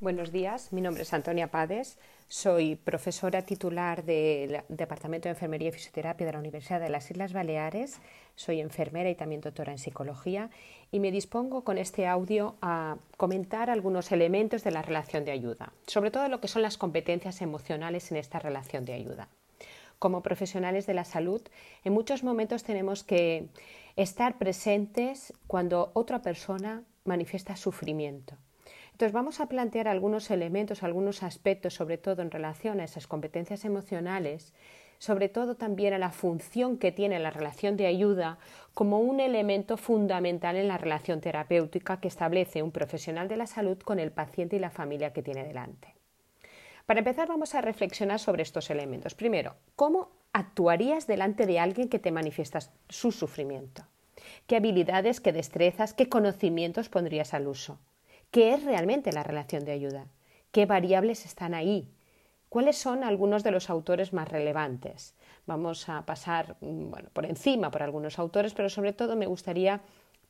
Buenos días, mi nombre es Antonia Pades, soy profesora titular del Departamento de Enfermería y Fisioterapia de la Universidad de las Islas Baleares, soy enfermera y también doctora en psicología y me dispongo con este audio a comentar algunos elementos de la relación de ayuda, sobre todo lo que son las competencias emocionales en esta relación de ayuda. Como profesionales de la salud, en muchos momentos tenemos que estar presentes cuando otra persona manifiesta sufrimiento entonces vamos a plantear algunos elementos, algunos aspectos, sobre todo en relación a esas competencias emocionales, sobre todo también a la función que tiene la relación de ayuda como un elemento fundamental en la relación terapéutica que establece un profesional de la salud con el paciente y la familia que tiene delante. Para empezar vamos a reflexionar sobre estos elementos. Primero, ¿cómo actuarías delante de alguien que te manifiesta su sufrimiento? ¿Qué habilidades, qué destrezas, qué conocimientos pondrías al uso? ¿Qué es realmente la relación de ayuda? ¿Qué variables están ahí? ¿Cuáles son algunos de los autores más relevantes? Vamos a pasar mm, por encima por algunos autores, pero sobre todo me gustaría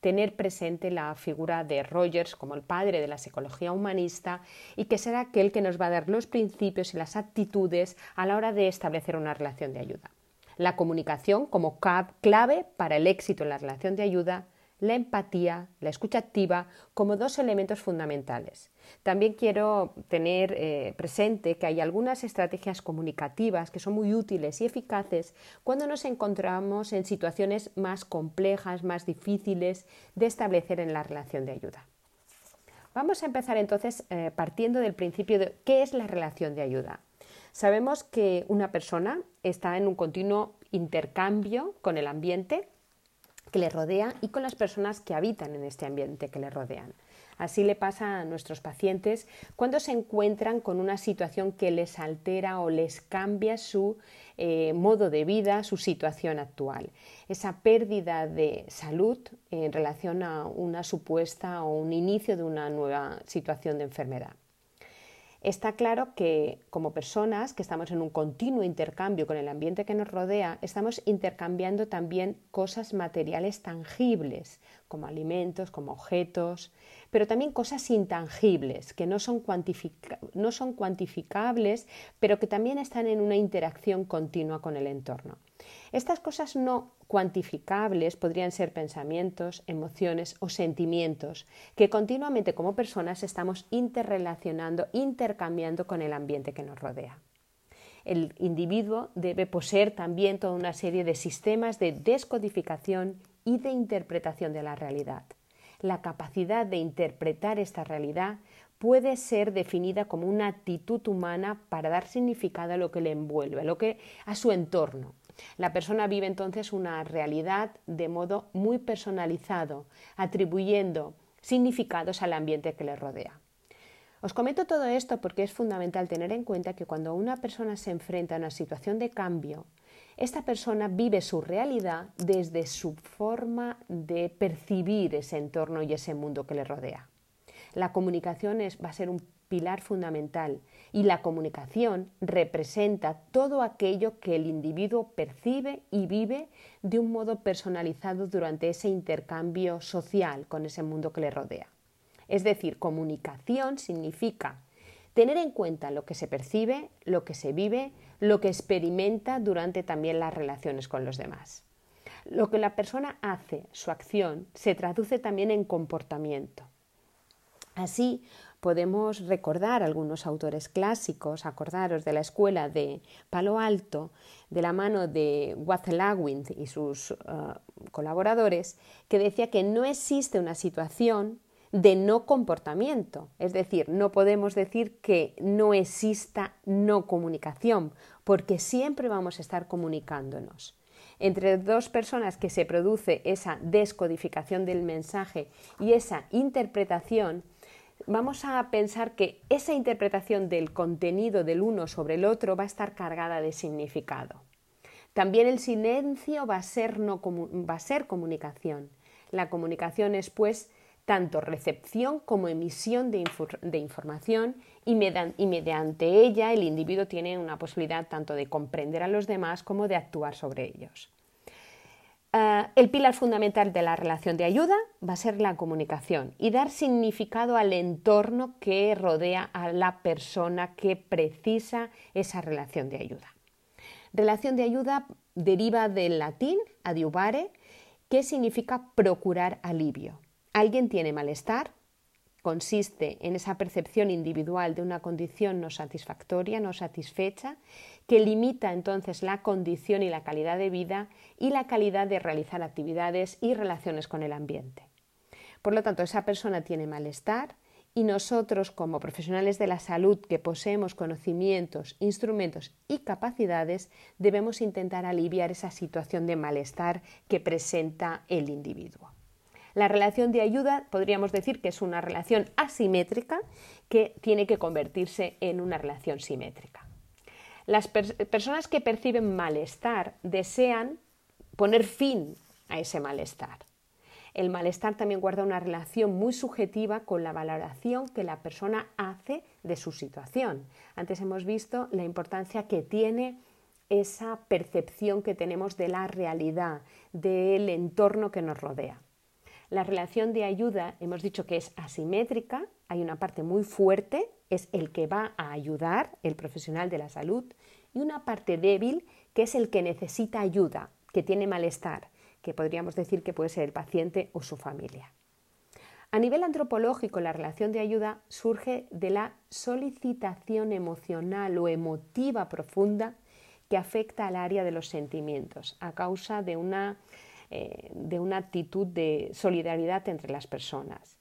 tener presente la figura de Rogers como el padre de la psicología humanista y que será aquel que nos va a dar los principios y las actitudes a la hora de establecer una relación de ayuda. La comunicación como clave para el éxito en la relación de ayuda, la empatía, la escucha activa como dos elementos fundamentales. También quiero tener eh, presente que hay algunas estrategias comunicativas que son muy útiles y eficaces cuando nos encontramos en situaciones más complejas, más difíciles de establecer en la relación de ayuda. Vamos a empezar entonces eh, partiendo del principio de qué es la relación de ayuda. Sabemos que una persona está en un continuo intercambio con el ambiente que le rodea y con las personas que habitan en este ambiente que le rodean. Así le pasa a nuestros pacientes cuando se encuentran con una situación que les altera o les cambia su eh, modo de vida, su situación actual. Esa pérdida de salud en relación a una supuesta o un inicio de una nueva situación de enfermedad. Está claro que como personas que estamos en un continuo intercambio con el ambiente que nos rodea, estamos intercambiando también cosas materiales tangibles, como alimentos, como objetos, pero también cosas intangibles, que no son, no son cuantificables, pero que también están en una interacción continua con el entorno. Estas cosas no cuantificables podrían ser pensamientos, emociones o sentimientos que continuamente como personas estamos interrelacionando, intercambiando con el ambiente que nos rodea. El individuo debe poseer también toda una serie de sistemas de descodificación y de interpretación de la realidad. La capacidad de interpretar esta realidad puede ser definida como una actitud humana para dar significado a lo que le envuelve, a, lo que, a su entorno, la persona vive entonces una realidad de modo muy personalizado, atribuyendo significados al ambiente que le rodea. Os comento todo esto porque es fundamental tener en cuenta que cuando una persona se enfrenta a una situación de cambio, esta persona vive su realidad desde su forma de percibir ese entorno y ese mundo que le rodea. La comunicación va a ser un pilar fundamental y la comunicación representa todo aquello que el individuo percibe y vive de un modo personalizado durante ese intercambio social con ese mundo que le rodea. Es decir, comunicación significa tener en cuenta lo que se percibe, lo que se vive, lo que experimenta durante también las relaciones con los demás. Lo que la persona hace, su acción, se traduce también en comportamiento. Así, podemos recordar algunos autores clásicos, acordaros de la escuela de Palo Alto, de la mano de Watzlawick y sus uh, colaboradores, que decía que no existe una situación de no comportamiento, es decir, no podemos decir que no exista no comunicación, porque siempre vamos a estar comunicándonos. Entre dos personas que se produce esa descodificación del mensaje y esa interpretación, vamos a pensar que esa interpretación del contenido del uno sobre el otro va a estar cargada de significado. También el silencio va a ser, no, va a ser comunicación. La comunicación es, pues, tanto recepción como emisión de, información y, mediante ella el individuo tiene una posibilidad tanto de comprender a los demás como de actuar sobre ellos. Ah, el pilar fundamental de la relación de ayuda va a ser la comunicación y dar significado al entorno que rodea a la persona que precisa esa relación de ayuda. Relación de ayuda deriva del latín adiubare, que significa procurar alivio. Alguien tiene malestar, consiste en esa percepción individual de una condición no satisfactoria, no satisfecha, que limita entonces la condición y la calidad de vida y la calidad de realizar actividades y relaciones con el ambiente. Por lo tanto, esa persona tiene malestar y nosotros como profesionales de la salud que poseemos conocimientos, instrumentos y capacidades debemos intentar aliviar esa situación de malestar que presenta el individuo. La relación de ayuda podríamos decir que es una relación asimétrica que tiene que convertirse en una relación simétrica. Las personas que perciben malestar desean poner fin a ese malestar. El malestar también guarda una relación muy subjetiva con la valoración que la persona hace de su situación. Antes hemos visto la importancia que tiene esa percepción que tenemos de la realidad, del entorno que nos rodea. La relación de ayuda hemos dicho que es asimétrica, hay una parte muy fuerte, es el que va a ayudar, el profesional de la salud, y una parte débil, que es el que necesita ayuda, que tiene malestar, que podríamos decir que puede ser el paciente o su familia. A nivel antropológico, la relación de ayuda surge de la solicitación emocional o emotiva profunda que afecta al área de los sentimientos a causa de una eh, de una actitud de solidaridad entre las personas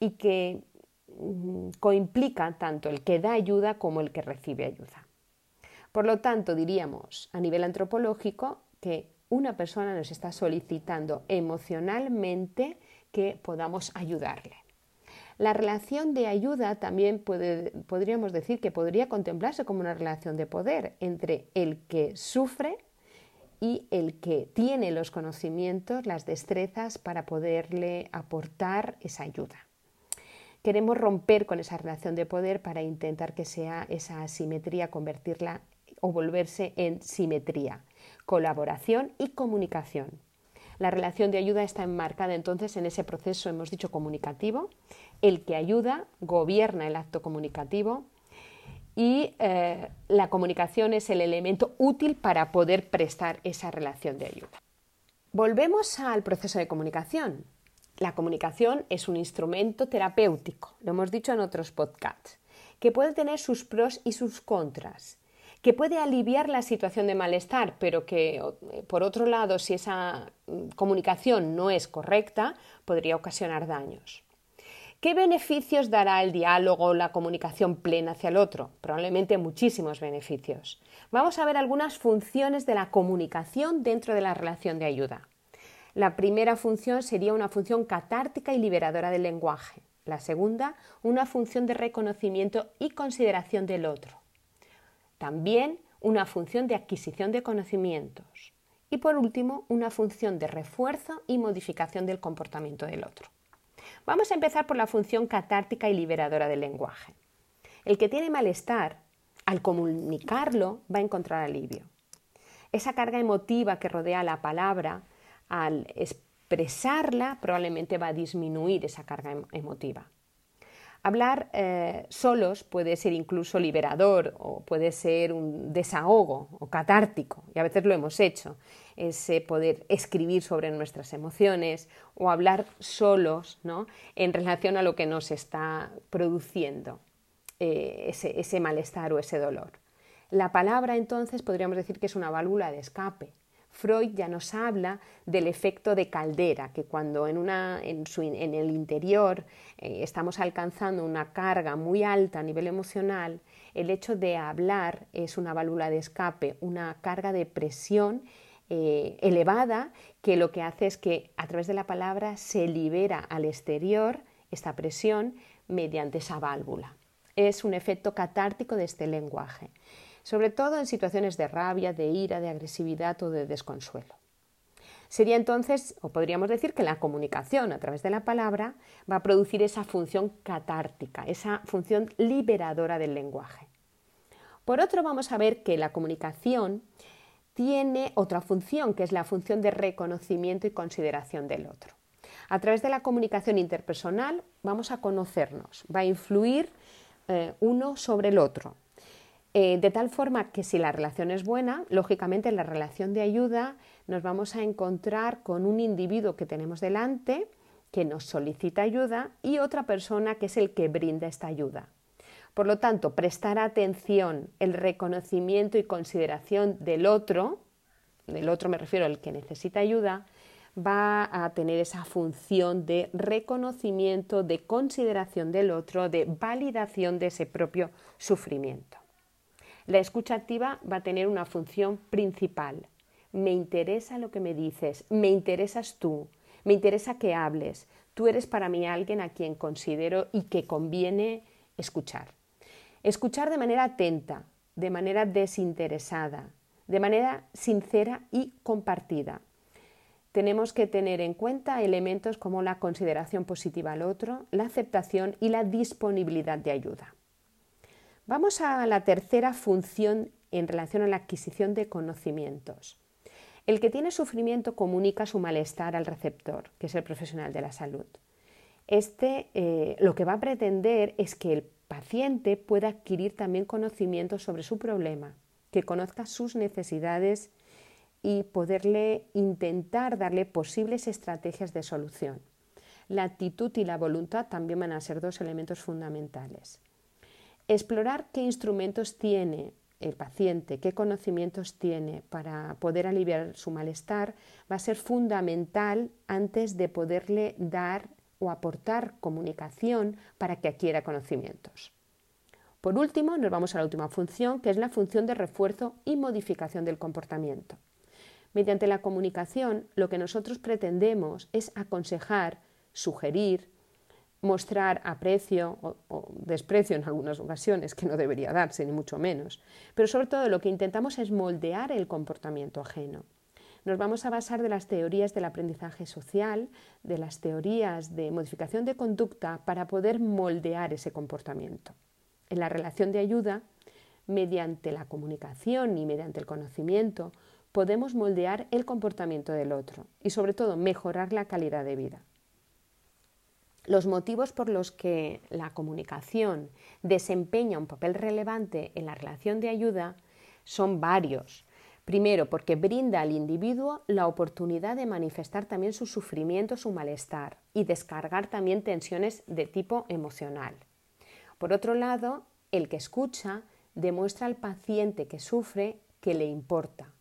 y que mm, coimplica tanto el que da ayuda como el que recibe ayuda. Por lo tanto, diríamos a nivel antropológico que una persona nos está solicitando emocionalmente que podamos ayudarle. La relación de ayuda también podríamos decir que podría contemplarse como una relación de poder entre el que sufre y el que tiene los conocimientos, las destrezas para poderle aportar esa ayuda. Queremos romper con esa relación de poder para intentar que sea esa asimetría, convertirla o volverse en simetría, colaboración y comunicación. La relación de ayuda está enmarcada entonces en ese proceso, hemos dicho, comunicativo. El que ayuda gobierna el acto comunicativo, y eh, la comunicación es el elemento útil para poder prestar esa relación de ayuda. Volvemos al proceso de comunicación. La comunicación es un instrumento terapéutico, lo hemos dicho en otros podcasts, que puede tener sus pros y sus contras, que puede aliviar la situación de malestar, pero que, por otro lado, si esa mm, comunicación no es correcta, podría ocasionar daños. ¿Qué beneficios dará el diálogo, la comunicación plena hacia el otro? Probablemente muchísimos beneficios. Vamos a ver algunas funciones de la comunicación dentro de la relación de ayuda. La primera función sería una función catártica y liberadora del lenguaje. La segunda, una función de reconocimiento y consideración del otro. También una función de adquisición de conocimientos. Y por último, una función de refuerzo y modificación del comportamiento del otro. Vamos a empezar por la función catártica y liberadora del lenguaje. El que tiene malestar, al comunicarlo, va a encontrar alivio. Esa carga emotiva que rodea la palabra, al expresarla, probablemente va a disminuir esa carga emotiva. Hablar eh, solos puede ser incluso liberador o puede ser un desahogo o catártico, y a veces lo hemos hecho, ese poder escribir sobre nuestras emociones o hablar solos ¿no? en relación a lo que nos está produciendo eh, ese, ese malestar o ese dolor. La palabra entonces podríamos decir que es una válvula de escape, Freud ya nos habla del efecto de caldera, que cuando en, el interior eh, estamos alcanzando una carga muy alta a nivel emocional, el hecho de hablar es una válvula de escape, una carga de presión eh, elevada que lo que hace es que a través de la palabra se libera al exterior esta presión mediante esa válvula. Es un efecto catártico de este lenguaje sobre todo en situaciones de rabia, de ira, de agresividad o de desconsuelo. Sería entonces, o podríamos decir que la comunicación a través de la palabra va a producir esa función catártica, esa función liberadora del lenguaje. Por otro, vamos a ver que la comunicación tiene otra función, que es la función de reconocimiento y consideración del otro. A través de la comunicación interpersonal vamos a conocernos, va a influir eh, uno sobre el otro, eh, de tal forma que si la relación es buena, lógicamente en la relación de ayuda nos vamos a encontrar con un individuo que tenemos delante, que nos solicita ayuda, y otra persona que es el que brinda esta ayuda. Por lo tanto, prestar atención, el reconocimiento y consideración del otro, del otro me refiero al que necesita ayuda, va a tener esa función de reconocimiento, de consideración del otro, de validación de ese propio sufrimiento. La escucha activa va a tener una función principal. Me interesa lo que me dices, me interesas tú, me interesa que hables, tú eres para mí alguien a quien considero y que conviene escuchar. Escuchar de manera atenta, de manera desinteresada, de manera sincera y compartida. Tenemos que tener en cuenta elementos como la consideración positiva al otro, la aceptación y la disponibilidad de ayuda. Vamos a la tercera función en relación a la adquisición de conocimientos. El que tiene sufrimiento comunica su malestar al receptor, que es el profesional de la salud. Este eh, lo que va a pretender es que el paciente pueda adquirir también conocimientos sobre su problema, que conozca sus necesidades y poderle intentar darle posibles estrategias de solución. La actitud y la voluntad también van a ser dos elementos fundamentales. Explorar qué instrumentos tiene el paciente, qué conocimientos tiene para poder aliviar su malestar va a ser fundamental antes de poderle dar o aportar comunicación para que adquiera conocimientos. Por último, nos vamos a la última función, que es la función de refuerzo y modificación del comportamiento. Mediante la comunicación, lo que nosotros pretendemos es aconsejar, sugerir, mostrar aprecio o, desprecio en algunas ocasiones, que no debería darse, ni mucho menos. Pero sobre todo lo que intentamos es moldear el comportamiento ajeno. Nos vamos a basar de las teorías del aprendizaje social, de las teorías de modificación de conducta para poder moldear ese comportamiento. En la relación de ayuda, mediante la comunicación y mediante el conocimiento, podemos moldear el comportamiento del otro y sobre todo mejorar la calidad de vida. Los motivos por los que la comunicación desempeña un papel relevante en la relación de ayuda son varios. Primero, porque brinda al individuo la oportunidad de manifestar también su sufrimiento, su malestar y descargar también tensiones de tipo emocional. Por otro lado, el que escucha demuestra al paciente que sufre que le importa,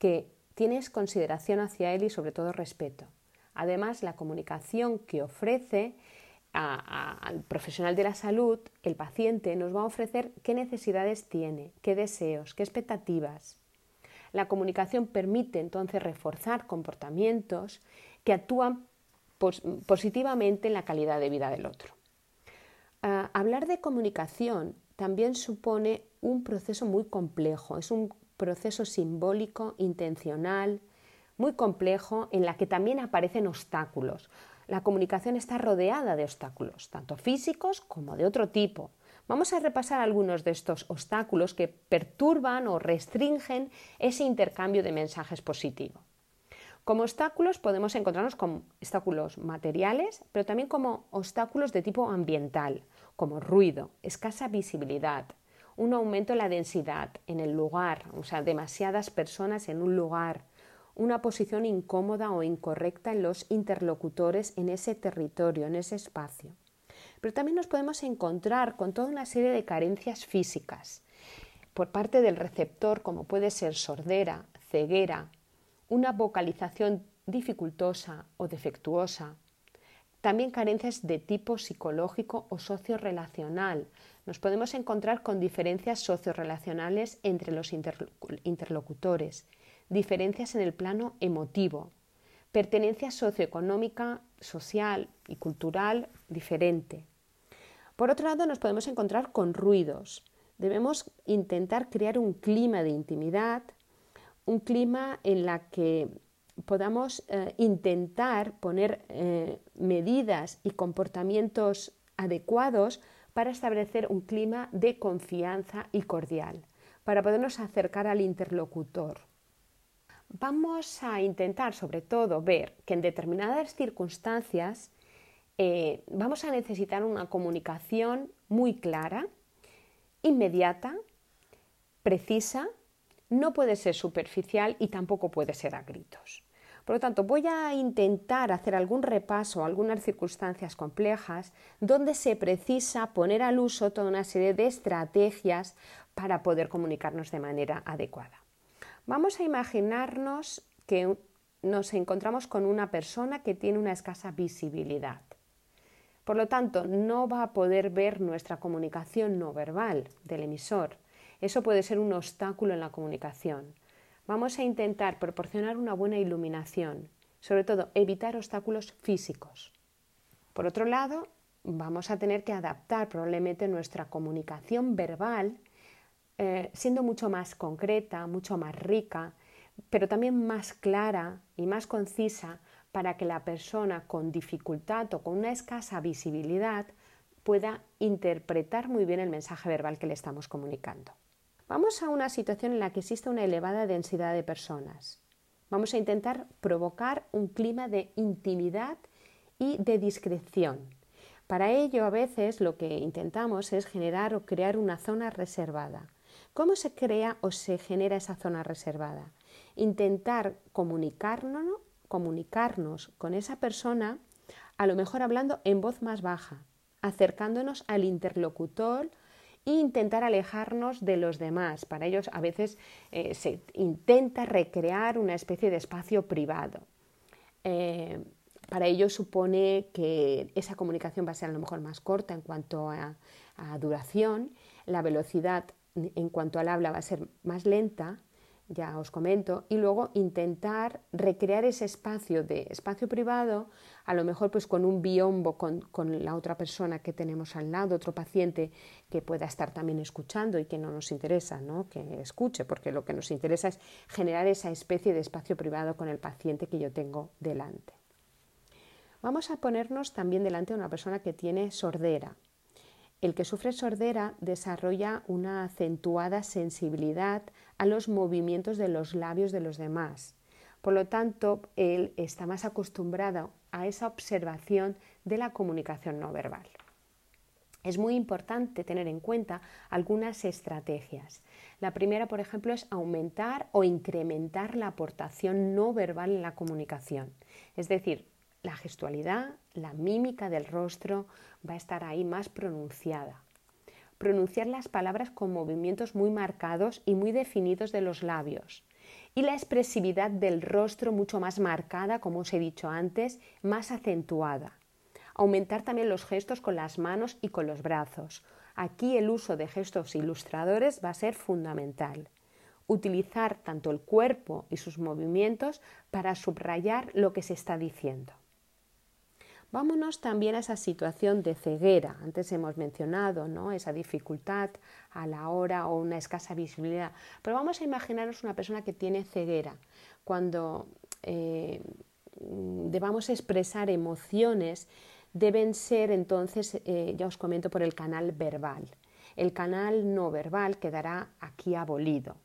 que tienes consideración hacia él y sobre todo respeto. Además, la comunicación que ofrece al profesional de la salud, el paciente nos va a ofrecer qué necesidades tiene, qué deseos, qué expectativas. La comunicación permite entonces reforzar comportamientos que actúan positivamente en la calidad de vida del otro. Ah, hablar de comunicación también supone un proceso muy complejo, es un proceso simbólico, intencional, muy complejo en la que también aparecen obstáculos. La comunicación está rodeada de obstáculos, tanto físicos como de otro tipo. Vamos a repasar algunos de estos obstáculos que perturban o restringen ese intercambio de mensajes positivo. Como obstáculos podemos encontrarnos con obstáculos materiales, pero también como obstáculos de tipo ambiental, como ruido, escasa visibilidad, un aumento en la densidad en el lugar, o sea, demasiadas personas en un lugar, una posición incómoda o incorrecta en los interlocutores en ese territorio, en ese espacio. Pero también nos podemos encontrar con toda una serie de carencias físicas por parte del receptor, como puede ser sordera, ceguera, una vocalización dificultosa o defectuosa. También carencias de tipo psicológico o sociorelacional. Nos podemos encontrar con diferencias sociorelacionales entre los interlocutores diferencias en el plano emotivo, pertenencia socioeconómica, social y cultural diferente. Por otro lado, nos podemos encontrar con ruidos. Debemos intentar crear un clima de intimidad, un clima en la que podamos eh, intentar poner eh, medidas y comportamientos adecuados para establecer un clima de confianza y cordial, para podernos acercar al interlocutor. Vamos a intentar, sobre todo, ver que en determinadas circunstancias eh, vamos a necesitar una comunicación muy clara, inmediata, precisa, no puede ser superficial y tampoco puede ser a gritos. Por lo tanto, voy a intentar hacer algún repaso a algunas circunstancias complejas donde se precisa poner al uso toda una serie de estrategias para poder comunicarnos de manera adecuada. Vamos a imaginarnos que nos encontramos con una persona que tiene una escasa visibilidad. Por lo tanto, no va a poder ver nuestra comunicación no verbal del emisor. Eso puede ser un obstáculo en la comunicación. Vamos a intentar proporcionar una buena iluminación, sobre todo evitar obstáculos físicos. Por otro lado, vamos a tener que adaptar probablemente nuestra comunicación verbal, eh, siendo mucho más concreta, mucho más rica, pero también más clara y más concisa para que la persona con dificultad o con una escasa visibilidad pueda interpretar muy bien el mensaje verbal que le estamos comunicando. Vamos a una situación en la que existe una elevada densidad de personas. Vamos a intentar provocar un clima de intimidad y de discreción. Para ello, a veces lo que intentamos es generar o crear una zona reservada. ¿Cómo se crea o se genera esa zona reservada? Intentar comunicarnos, comunicarnos con esa persona, a lo mejor hablando en voz más baja, acercándonos al interlocutor e intentar alejarnos de los demás. Para ellos a veces eh, se intenta recrear una especie de espacio privado. Eh, para ello supone que esa comunicación va a ser a lo mejor más corta en cuanto a duración, la velocidad en cuanto al habla va a ser más lenta ya os comento, y luego intentar recrear ese espacio de espacio privado, a lo mejor pues con un biombo con, con, la otra persona que tenemos al lado, otro paciente que pueda estar también escuchando y que no nos interesa, ¿no? que escuche, porque lo que nos interesa es generar esa especie de espacio privado con el paciente que yo tengo delante. Vamos a ponernos también delante de una persona que tiene sordera, el que sufre sordera desarrolla una acentuada sensibilidad a los movimientos de los labios de los demás. Por lo tanto, él está más acostumbrado a esa observación de la comunicación no verbal. Es muy importante tener en cuenta algunas estrategias. La primera, por ejemplo, es aumentar o incrementar la aportación no verbal en la comunicación. Es decir, la gestualidad, la mímica del rostro va a estar ahí más pronunciada. Pronunciar las palabras con movimientos muy marcados y muy definidos de los labios. Y la expresividad del rostro mucho más marcada, como os he dicho antes, más acentuada. Aumentar también los gestos con las manos y con los brazos. Aquí el uso de gestos ilustradores va a ser fundamental utilizar tanto el cuerpo y sus movimientos para subrayar lo que se está diciendo. Vámonos también a esa situación de ceguera. Antes hemos mencionado ¿no? esa dificultad a la hora o una escasa visibilidad. Pero vamos a imaginarnos una persona que tiene ceguera. Cuando eh, debamos expresar emociones, deben ser entonces, eh, ya os comento, por el canal verbal. El canal no verbal quedará aquí abolido.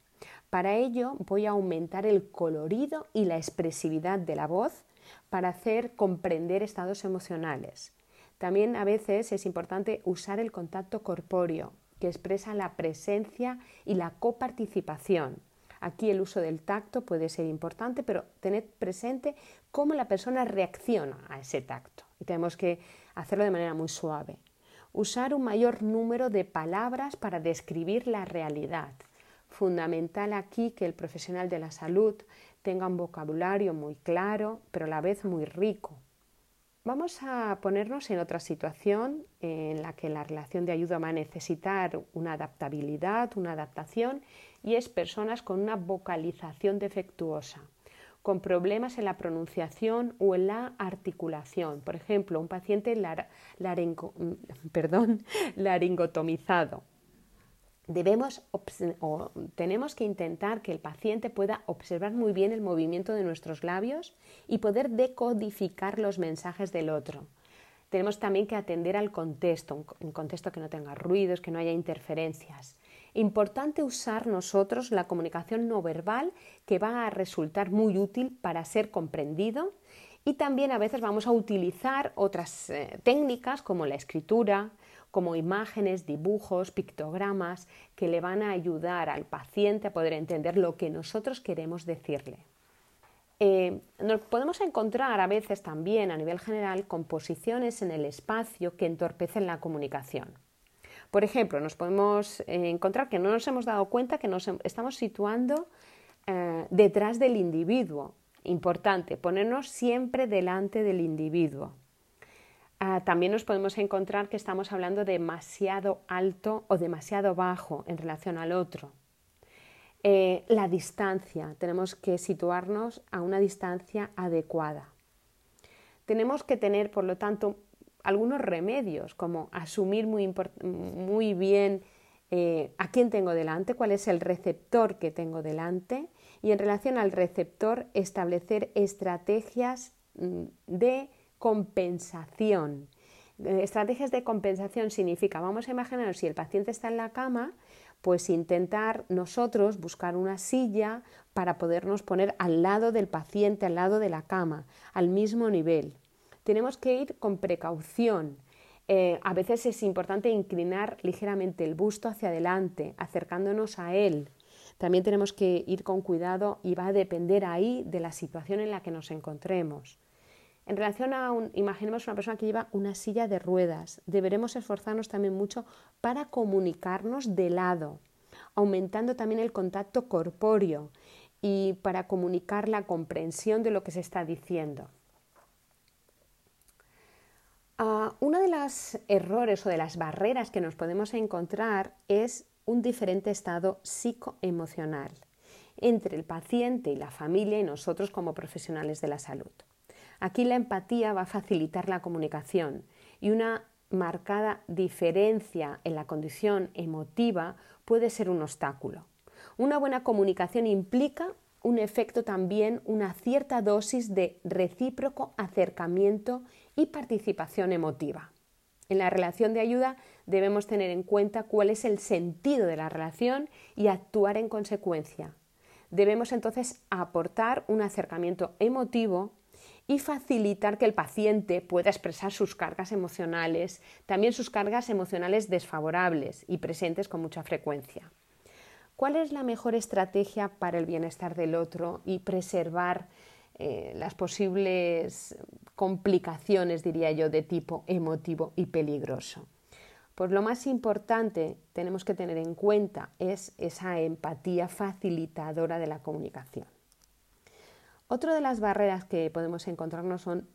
Para ello voy a aumentar el colorido y la expresividad de la voz para hacer comprender estados emocionales. También a veces es importante usar el contacto corpóreo, que expresa la presencia y la coparticipación. Aquí el uso del tacto puede ser importante, pero tened presente cómo la persona reacciona a ese tacto y tenemos que hacerlo de manera muy suave. Usar un mayor número de palabras para describir la realidad. Fundamental aquí que el profesional de la salud tenga un vocabulario muy claro, pero a la vez muy rico. Vamos a ponernos en otra situación en la que la relación de ayuda va a necesitar una adaptabilidad, una adaptación, y es personas con una vocalización defectuosa, con problemas en la pronunciación o en la articulación. Por ejemplo, un paciente laringotomizado debemos tenemos que intentar que el paciente pueda observar muy bien el movimiento de nuestros labios y poder decodificar los mensajes del otro. Tenemos también que atender al contexto, un contexto que no tenga ruidos, que no haya interferencias. Importante usar nosotros la comunicación no verbal que va a resultar muy útil para ser comprendido y también a veces vamos a utilizar otras eh, técnicas como la escritura, como imágenes, dibujos, pictogramas que le van a ayudar al paciente a poder entender lo que nosotros queremos decirle. Eh, nos podemos encontrar a veces también a nivel general composiciones en el espacio que entorpecen la comunicación. Por ejemplo, nos podemos eh, encontrar que no nos hemos dado cuenta que nos estamos situando eh, detrás del individuo. Importante, ponernos siempre delante del individuo. Ah, también nos podemos encontrar que estamos hablando demasiado alto o demasiado bajo en relación al otro. Eh, la distancia, tenemos que situarnos a una distancia adecuada. Tenemos que tener, por lo tanto, algunos remedios, como asumir muy, muy bien eh, a quién tengo delante, cuál es el receptor que tengo delante y en relación al receptor establecer estrategias mm, de compensación. Eh, estrategias de compensación significa, vamos a imaginar, si el paciente está en la cama, pues intentar nosotros buscar una silla para podernos poner al lado del paciente, al lado de la cama, al mismo nivel. Tenemos que ir con precaución. Eh, a veces es importante inclinar ligeramente el busto hacia adelante, acercándonos a él. También tenemos que ir con cuidado y va a depender ahí de la situación en la que nos encontremos. En relación a, un, imaginemos una persona que lleva una silla de ruedas, deberemos esforzarnos también mucho para comunicarnos de lado, aumentando también el contacto corpóreo y para comunicar la comprensión de lo que se está diciendo. Uh, uno de los errores o de las barreras que nos podemos encontrar es un diferente estado psicoemocional entre el paciente y la familia y nosotros como profesionales de la salud. Aquí la empatía va a facilitar la comunicación y una marcada diferencia en la condición emotiva puede ser un obstáculo. Una buena comunicación implica un efecto también, una cierta dosis de recíproco acercamiento y participación emotiva. En la relación de ayuda debemos tener en cuenta cuál es el sentido de la relación y actuar en consecuencia. Debemos entonces aportar un acercamiento emotivo y facilitar que el paciente pueda expresar sus cargas emocionales, también sus cargas emocionales desfavorables y presentes con mucha frecuencia. ¿Cuál es la mejor estrategia para el bienestar del otro y preservar eh, las posibles complicaciones, diría yo, de tipo emotivo y peligroso? Pues lo más importante tenemos que tener en cuenta es esa empatía facilitadora de la comunicación. Otra de las barreras que podemos encontrarnos son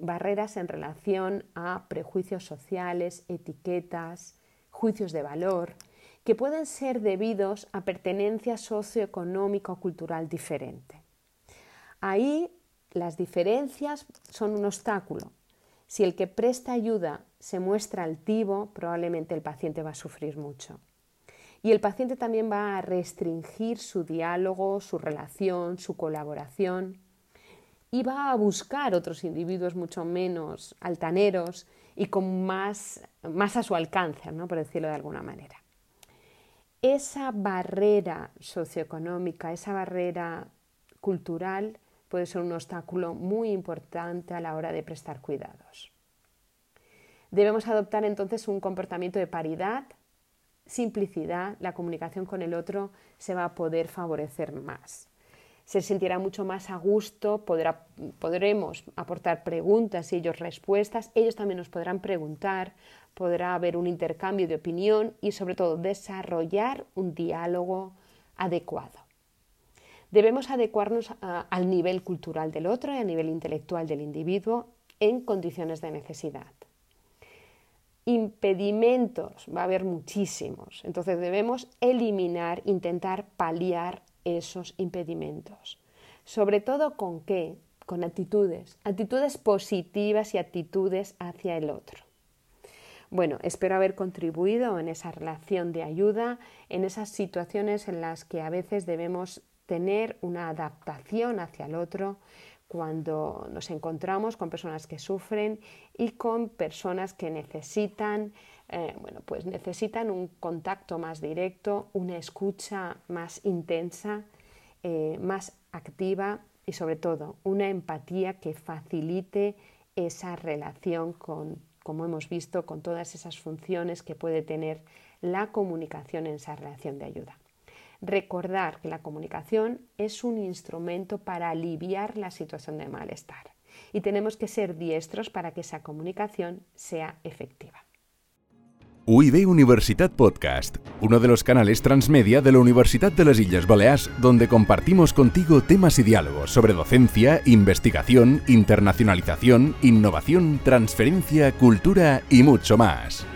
barreras en relación a prejuicios sociales, etiquetas, juicios de valor, que pueden ser debidos a pertenencia socioeconómica o cultural diferente. Ahí las diferencias son un obstáculo. Si el que presta ayuda se muestra altivo, probablemente el paciente va a sufrir mucho. Y el paciente también va a restringir su diálogo, su relación, su colaboración y va a buscar otros individuos mucho menos altaneros y con más, más a su alcance, ¿no? por decirlo de alguna manera. Esa barrera socioeconómica, esa barrera cultural puede ser un obstáculo muy importante a la hora de prestar cuidados. Debemos adoptar entonces un comportamiento de paridad simplicidad, la comunicación con el otro se va a poder favorecer más. Se sentirá mucho más a gusto, podremos aportar preguntas y ellos respuestas, ellos también nos podrán preguntar, podrá haber un intercambio de opinión y sobre todo desarrollar un diálogo adecuado. Debemos adecuarnos al nivel cultural del otro y al nivel intelectual del individuo en condiciones de necesidad. Impedimentos, va a haber muchísimos. Entonces debemos eliminar, intentar paliar esos impedimentos. Sobre todo con qué? Con actitudes, actitudes positivas y actitudes hacia el otro. Bueno, espero haber contribuido en esa relación de ayuda, en esas situaciones en las que a veces debemos tener una adaptación hacia el otro cuando nos encontramos con personas que sufren y con personas que necesitan, eh, bueno, pues necesitan un contacto más directo, una escucha más intensa, eh, más activa y sobre todo una empatía que facilite esa relación con como hemos visto, con todas esas funciones que puede tener la comunicación en esa relación de ayuda. Recordar que la comunicación es un instrumento para aliviar la situación de malestar y tenemos que ser diestros para que esa comunicación sea efectiva. UIB Universitat Podcast, uno de los canales transmedia de la Universidad de las Islas Baleares, donde compartimos contigo temas y diálogos sobre docencia, investigación, internacionalización, innovación, transferencia, cultura y mucho más.